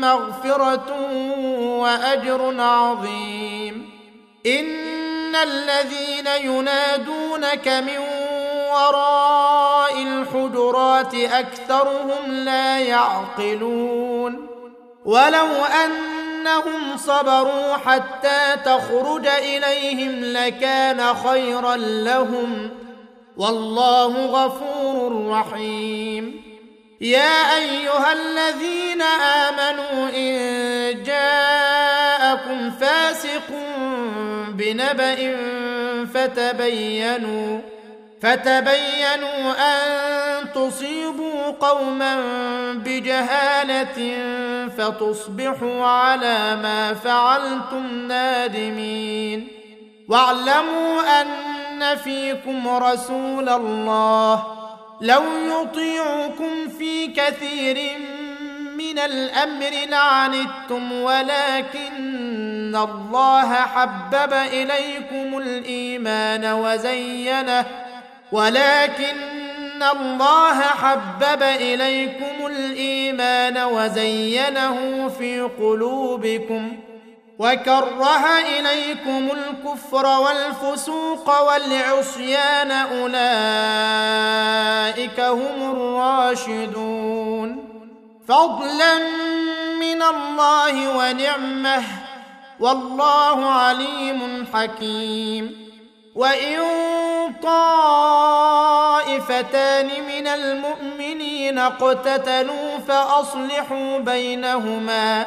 مغفرة وأجر عظيم. إن الذين ينادونك من وراء الحجرات أكثرهم لا يعقلون. ولو أنهم صبروا حتى تخرج إليهم لكان خيرا لهم. والله غفور رحيم. يا أيها الذين آمنوا إن جاءكم فاسق بنبأ فتبينوا فتبينوا أن تصيبوا قوما بجهالة فتصبحوا على ما فعلتم نادمين. واعلموا أن فيكم رسول الله لو يطيعكم في كثير من الأمر لعنتم ولكن الله حبب إليكم الإيمان وزينه ولكن الله حبب إليكم الإيمان وزينه في قلوبكم. وكره إليكم الكفر والفسوق والعصيان أولئك هم الراشدون. فضلا من الله ونعمة والله عليم حكيم. وإن طائفتان من المؤمنين اقتتلوا فأصلحوا بينهما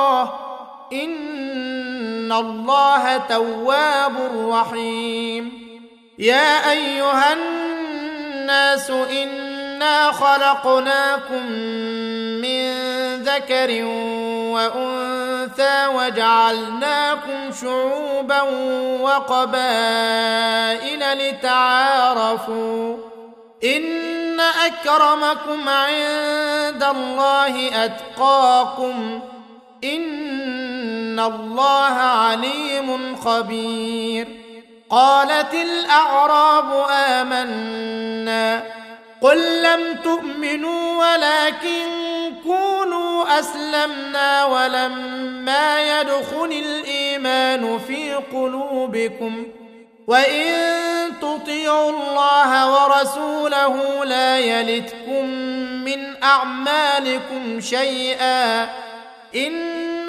ان الله تواب رحيم يا ايها الناس انا خلقناكم من ذكر وانثى وجعلناكم شعوبا وقبائل لتعارفوا ان اكرمكم عند الله اتقاكم ان الله عليم خبير. قالت الأعراب آمنا. قل لم تؤمنوا ولكن كونوا أسلمنا ولما يدخل الإيمان في قلوبكم. وإن تطيعوا الله ورسوله لا يلتكم من أعمالكم شيئا.